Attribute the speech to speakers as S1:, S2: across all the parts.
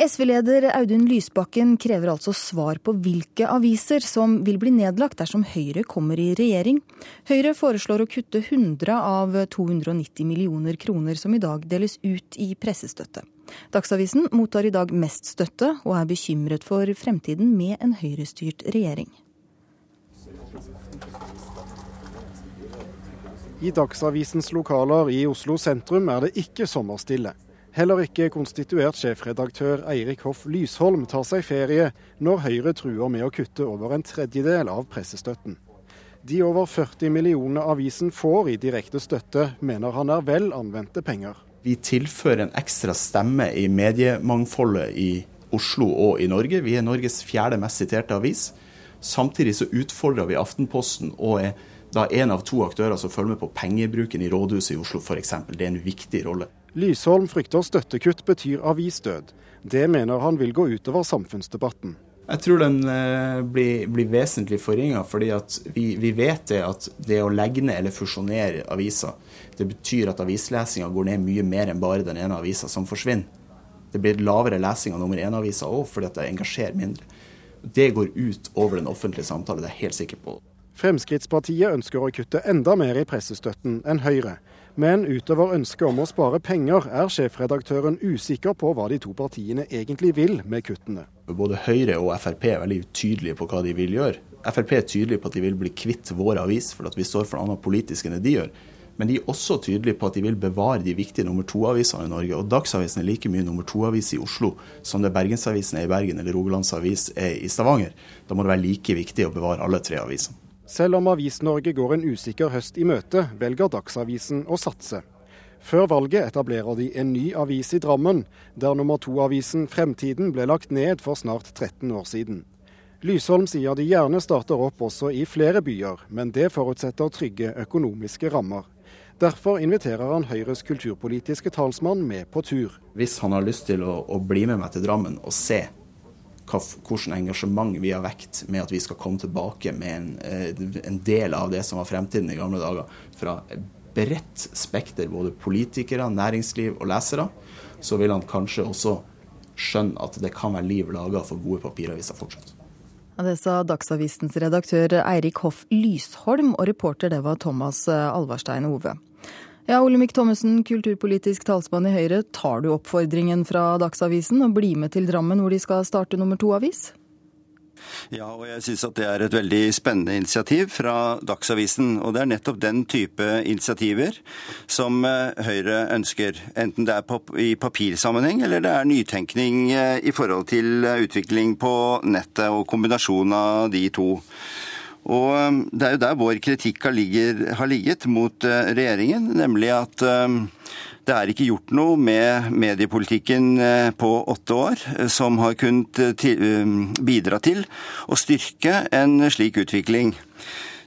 S1: SV-leder Audun Lysbakken krever altså svar på hvilke aviser som vil bli nedlagt dersom Høyre kommer i regjering. Høyre foreslår å kutte 100 av 290 millioner kroner som i dag deles ut i pressestøtte. Dagsavisen mottar i dag mest støtte, og er bekymret for fremtiden med en høyrestyrt regjering.
S2: I Dagsavisens lokaler i Oslo sentrum er det ikke sommerstille. Heller ikke konstituert sjefredaktør Eirik Hoff Lysholm tar seg ferie når Høyre truer med å kutte over en tredjedel av pressestøtten. De over 40 millionene avisen får i direkte støtte, mener han er vel anvendte penger.
S3: Vi tilfører en ekstra stemme i mediemangfoldet i Oslo og i Norge. Vi er Norges fjerde mest siterte avis. Samtidig så utfordrer vi Aftenposten og er da en av to aktører som følger med på pengebruken i rådhuset i Oslo f.eks. Det er en viktig rolle.
S2: Lysholm frykter støttekutt betyr avisdød. Det mener han vil gå utover samfunnsdebatten.
S3: Jeg tror den eh, blir, blir, vesentlig forringa, fordi vi, vi, vet det at det å legge ned eller fusjonere aviser, det betyr at avislesinga går ned mye mer enn bare den ene avisa som forsvinner. Det blir lavere lesing av nummer én-avisa òg, fordi at det engasjerer mindre. Det går ut over den offentlige samtale, det er jeg helt sikker på.
S2: Fremskrittspartiet ønsker å kutte enda mer i pressestøtten enn Høyre. Men utover ønsket om å spare penger, er sjefredaktøren usikker på hva de to partiene egentlig vil med kuttene.
S3: Både Høyre og Frp er veldig tydelige på hva de vil gjøre. Frp er tydelige på at de vil bli kvitt vår avis, for at vi står for noe annet politisk enn det de gjør. Men de er også tydelige på at de vil bevare de viktige nummer to-avisene i Norge. Og Dagsavisen er like mye nummer to-avis i Oslo som det Bergensavisen er i Bergen eller Rogalandsavis er i Stavanger. Da må det være like viktig å bevare alle tre avisene.
S2: Selv om Avis-Norge går en usikker høst i møte, velger Dagsavisen å satse. Før valget etablerer de en ny avis i Drammen, der nummer to-avisen Fremtiden ble lagt ned for snart 13 år siden. Lysholm sier de gjerne starter opp også i flere byer, men det forutsetter trygge økonomiske rammer. Derfor inviterer han Høyres kulturpolitiske talsmann med på tur.
S3: Hvis han har lyst til å, å bli med meg til Drammen og se hvilket engasjement vi har vekt med at vi skal komme tilbake med en, eh, en, del av det som var fremtiden i gamle dager. Fra bredt spekter, både politikere, næringsliv og lesere, så vil han kanskje også skjønne at det kan være liv laga for gode papiraviser fortsatt.
S1: Det sa Dagsavisens redaktør Eirik Hoff Lysholm, og reporter det var Thomas Alvarstein Ove. Ja, Olemic Thommessen, kulturpolitisk talsmann i Høyre. Tar du oppfordringen fra Dagsavisen og blir med til Drammen hvor de skal starte nummer to-avis?
S4: Ja, og jeg syns at det er et veldig spennende initiativ fra Dagsavisen. Og det er nettopp den type initiativer som eh, Høyre ønsker. Enten det er i papirsammenheng eller det er nytenkning eh, i forhold til utvikling på nettet og kombinasjon av de to. Og um, Det er jo der vår kritikk har, ligger, har ligget mot uh, regjeringen, nemlig at um, det er ikke gjort noe med mediepolitikken uh, på åtte år uh, som har kunnet um, bidra til å styrke en slik utvikling.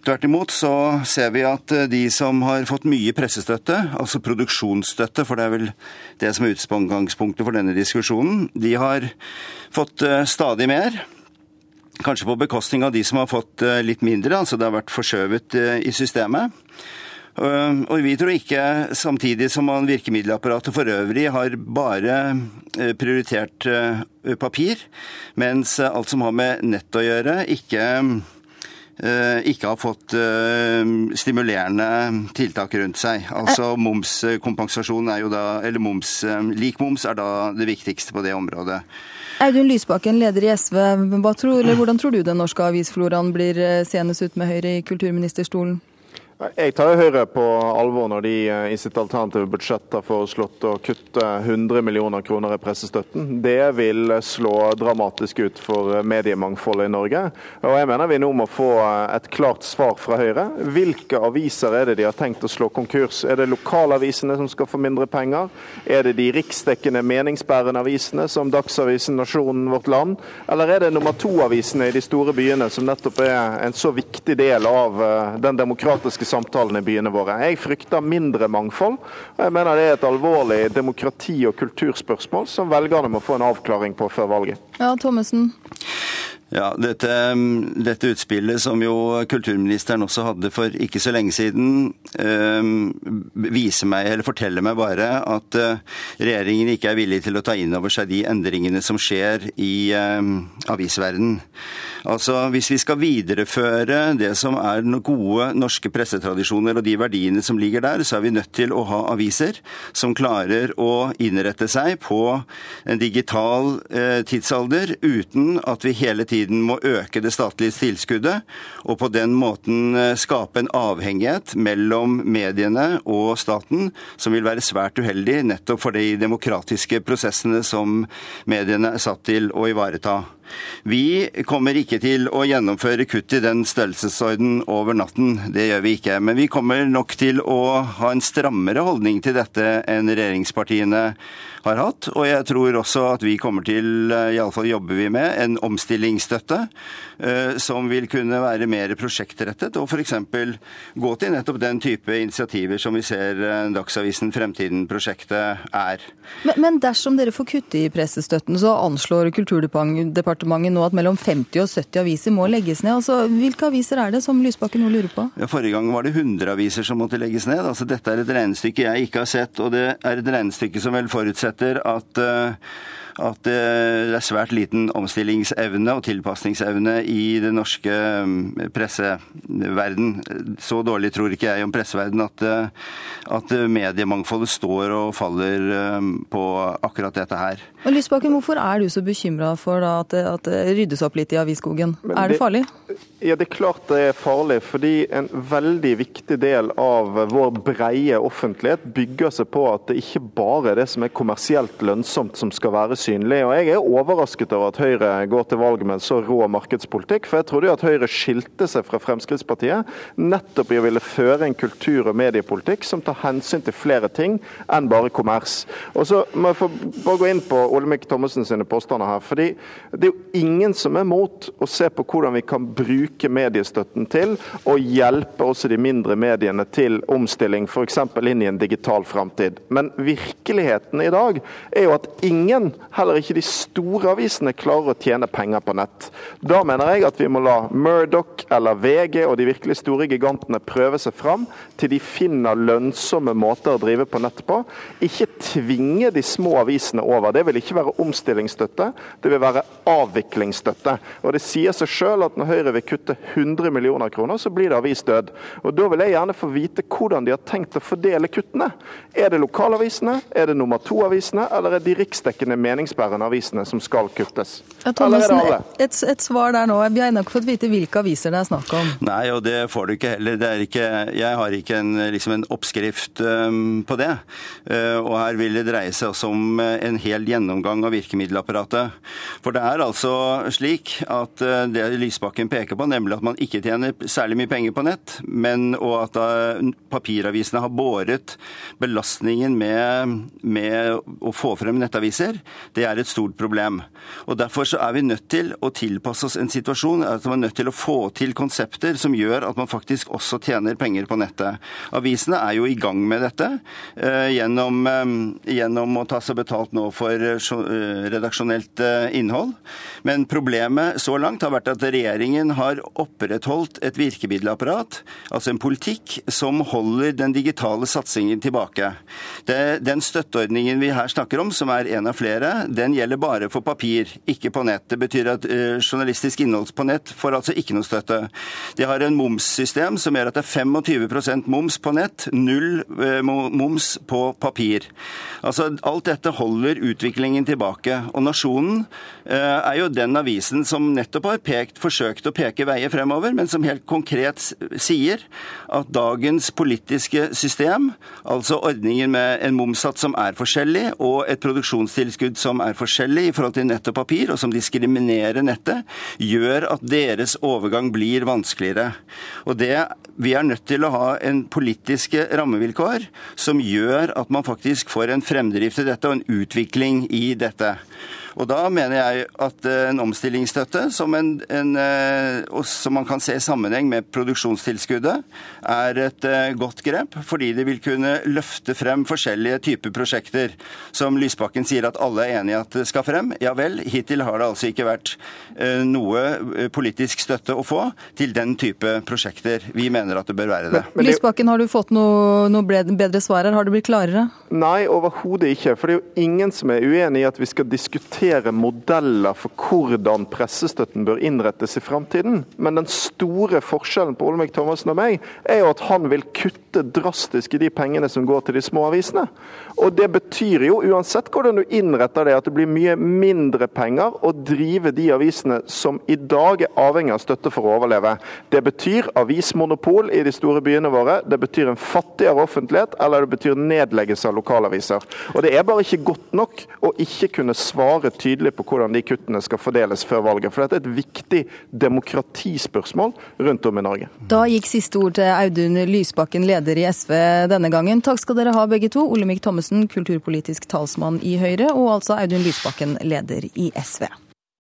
S4: Tvert imot så ser vi at de som har fått mye pressestøtte, altså produksjonsstøtte, for det er vel det som er utgangspunktet for denne diskusjonen, de har fått stadig mer. Kanskje på bekostning av de som har fått eh, litt mindre, altså det har vært forskjøvet eh, i systemet. Eh, og vi tror ikke, samtidig som man virkemiddelapparatet for øvrig har bare prioritert papir, mens alt som har med nett å gjøre, ikke, ikke har fått stimulerende tiltak rundt seg. Altså momskompensasjon er jo da Eller moms, lik er da det viktigste på det området.
S1: Audun Lysbakken, leder i SV. Tror, hvordan tror du den norske avisfloraen blir senest ut med Høyre i kulturministerstolen?
S5: Jeg tar Høyre på alvor når de eh, i sitt alternative budsjett har foreslått å kutte 100 millioner kroner i pressestøtten. Det vil slå dramatisk ut for mediemangfoldet i Norge. Og jeg mener vi nå må få eh, et klart svar fra Høyre. Hvilke aviser er det de har tenkt å slå konkurs? Er det lokalavisene som skal få mindre penger? Er det de riksdekkende meningsbærende avisene som Dagsavisen, Nasjonen, Vårt Land? Eller er det nummer to-avisene i de store byene som nettopp er en så viktig del av eh, den demokratiske samtalene i byene våre. Jeg frykter mindre mangfold, og jeg mener det er et alvorlig demokrati- og kulturspørsmål som velgerne må få en avklaring på før valget.
S1: Ja, Thommessen.
S4: Ja, dette, dette, utspillet som jo kulturministeren også hadde for ikke så lenge siden, viser meg, eller forteller meg bare at regjeringen ikke er villig til å ta inn over seg de endringene som skjer i avisverdenen. Altså, Hvis vi skal videreføre det som er gode norske pressetradisjoner og de verdiene som ligger der, så er vi nødt til å ha aviser som klarer å innrette seg på en digital eh, tidsalder uten at vi hele tiden må øke det statlige tilskuddet, og på den måten eh, skape en avhengighet mellom mediene og staten som vil være svært uheldig nettopp for de demokratiske prosessene som mediene er satt til å ivareta. Vi kommer ikke til å gjennomføre kutt i den størrelsesorden over natten. Det gjør vi ikke. Men vi kommer nok til å ha en strammere holdning til dette enn regjeringspartiene har hatt. Og jeg tror også at vi kommer til, eh, iallfall jobber vi med, en omstillingsstøtte eh, som vil kunne være mer prosjektrettet, og f.eks. gå til nettopp den type initiativer som vi ser eh, Dagsavisen Fremtiden-prosjektet er.
S1: Men, men, dersom dere får kutte i pressestøtten, så anslår Kulturdepartementet nå at mellom 50 og 70 aviser må legges ned. Altså, hvilke aviser er det som Lysbakken nå lurer på?
S4: Ja, forrige gang var det 100 aviser som måtte legges ned. Altså, dette er et regnestykke jeg ikke har sett, og det er et regnestykke som vel forutsetter at uh at det er svært liten omstillingsevne og tilpasningsevne i den norske mm, presseverden. Så dårlig tror ikke jeg om presseverden at, eh, at mediemangfoldet står og faller eh, på akkurat dette her.
S1: Og Lysbakken, hvorfor er du så bekymra for at, at, det ryddes opp litt i avisskogen? er det farlig?
S5: Ja, Det er klart det er farlig. fordi En veldig viktig del av vår breie offentlighet bygger seg på at det ikke bare er det som er kommersielt lønnsomt som skal være synlig. Og Jeg er overrasket over at Høyre går til valg med en så rå markedspolitikk. For jeg trodde jo at Høyre skilte seg fra Fremskrittspartiet nettopp i å ville føre en kultur- og mediepolitikk som tar hensyn til flere ting enn bare kommers. Og så må jeg få bare gå inn på Olemic Thommessen sine påstander her. fordi Det er jo ingen som er mot å se på hvordan vi kan bruke mediestøtten til å hjelpe også de mindre mediene til omstilling, f.eks. inn i en digital framtid. Men virkeligheten i dag er jo at ingen heller ikke de store avisene klarer å tjene penger på nett. Da mener jeg at vi må la Murdoch eller VG og de virkelig store gigantene prøve seg fram til de finner lønnsomme måter å drive på nett på. Ikke tvinge de små avisene over. Det vil ikke være omstillingsstøtte, det vil være avviklingsstøtte. Og Det sier seg selv at når Høyre vil kutte 100 millioner kroner, så blir det avisdød. Og Da vil jeg gjerne få vite hvordan de har tenkt å fordele kuttene. Er det lokalavisene, er det nummer to-avisene, eller er de riksdekkende meningsbærende avisene som skal kuttes?
S1: Ja, Thomasen, et, et, svar der nå. Vi har ennå ikke fått vite hvilke aviser det er snakk om.
S4: Nei, og det får du ikke heller. Ikke, jeg har ikke en, liksom en oppskrift um, på det. Uh, og her vil det dreie seg også om uh, en hel gjennomgang av virkemiddelapparatet. For det er altså slik at uh, det Lysbakken peker på, nemlig at man ikke tjener særlig mye penger på nett, men, og at papiravisene har båret belastningen med, med å få frem nettaviser, det er et stort problem. Og Derfor så er vi nødt til å tilpasse oss en situasjon, at man er nødt til å få til konsepter som gjør at man faktisk også tjener penger på nettet. Avisene er jo i gang med dette eh, gjennom, eh, gjennom, å ta seg betalt nå for eh, redaksjonelt innhold. Men problemet så langt har vært at regjeringen har opprettholdt et virkemiddelapparat, altså en politikk, som holder den digitale satsingen tilbake. Det, den støtteordningen vi her snakker om, som er en av flere, den gjelder bare for papir ikke på nett. Det betyr at uh, journalistisk innhold på nett får altså ikke noe støtte. De har en momssystem som gjør at det er 25% moms på nett, null uh, moms på papir. Altså, Alt dette holder utviklingen tilbake. Og Nasjonen uh, er jo den avisen som nettopp har pekt, forsøkt å peke veier fremover, men som helt konkret sier at dagens politiske system, altså ordningen med en momssats som er forskjellig, og et produksjonstilskudd som er forskjellig i forhold til nett og papir, og som diskriminerer nettet, gjør at deres overgang blir vanskeligere. Og det, Vi er nødt til å ha en politiske rammevilkår som gjør at man faktisk får en fremdrift i dette og en utvikling i dette. Og Da mener jeg at en omstillingsstøtte, som, en, en, som man kan se i sammenheng med produksjonstilskuddet, er et godt grep. Fordi det vil kunne løfte frem forskjellige typer prosjekter. Som Lysbakken sier at alle er enig i at det skal frem. Ja vel, hittil har det altså ikke vært noe politisk støtte å få til den type prosjekter. Vi mener at det bør være det.
S1: Men, men Lysbakken, har du fått noe, noe bedre svar her? Har det blitt klarere?
S5: Nei, overhodet ikke. For det er jo ingen som er uenig i at vi skal diskutere modeller for hvordan pressestøtten bør innrettes i framtiden. Men den store forskjellen på Olemic Thommessen og meg, er jo at han vil kutte drastisk i de pengene som går til de små avisene. Og det betyr jo, uansett hvordan du innretter det, at det blir mye mindre penger å drive de avisene som i dag er avhengig av støtte for å overleve. Det betyr avismonopol i de store byene våre, det betyr en fattigere offentlighet, eller det betyr nedleggelse av lokalaviser. Og Det er bare ikke godt nok å ikke kunne svare tydelig på hvordan de kuttene skal fordeles før valget. For dette er et viktig demokratispørsmål rundt om i Norge.
S1: Da gikk siste ord til Audun Lysbakken, leder i SV denne gangen. Takk skal dere ha begge to. Olemic Thommessen, kulturpolitisk talsmann i Høyre, og altså Audun Lysbakken, leder i SV.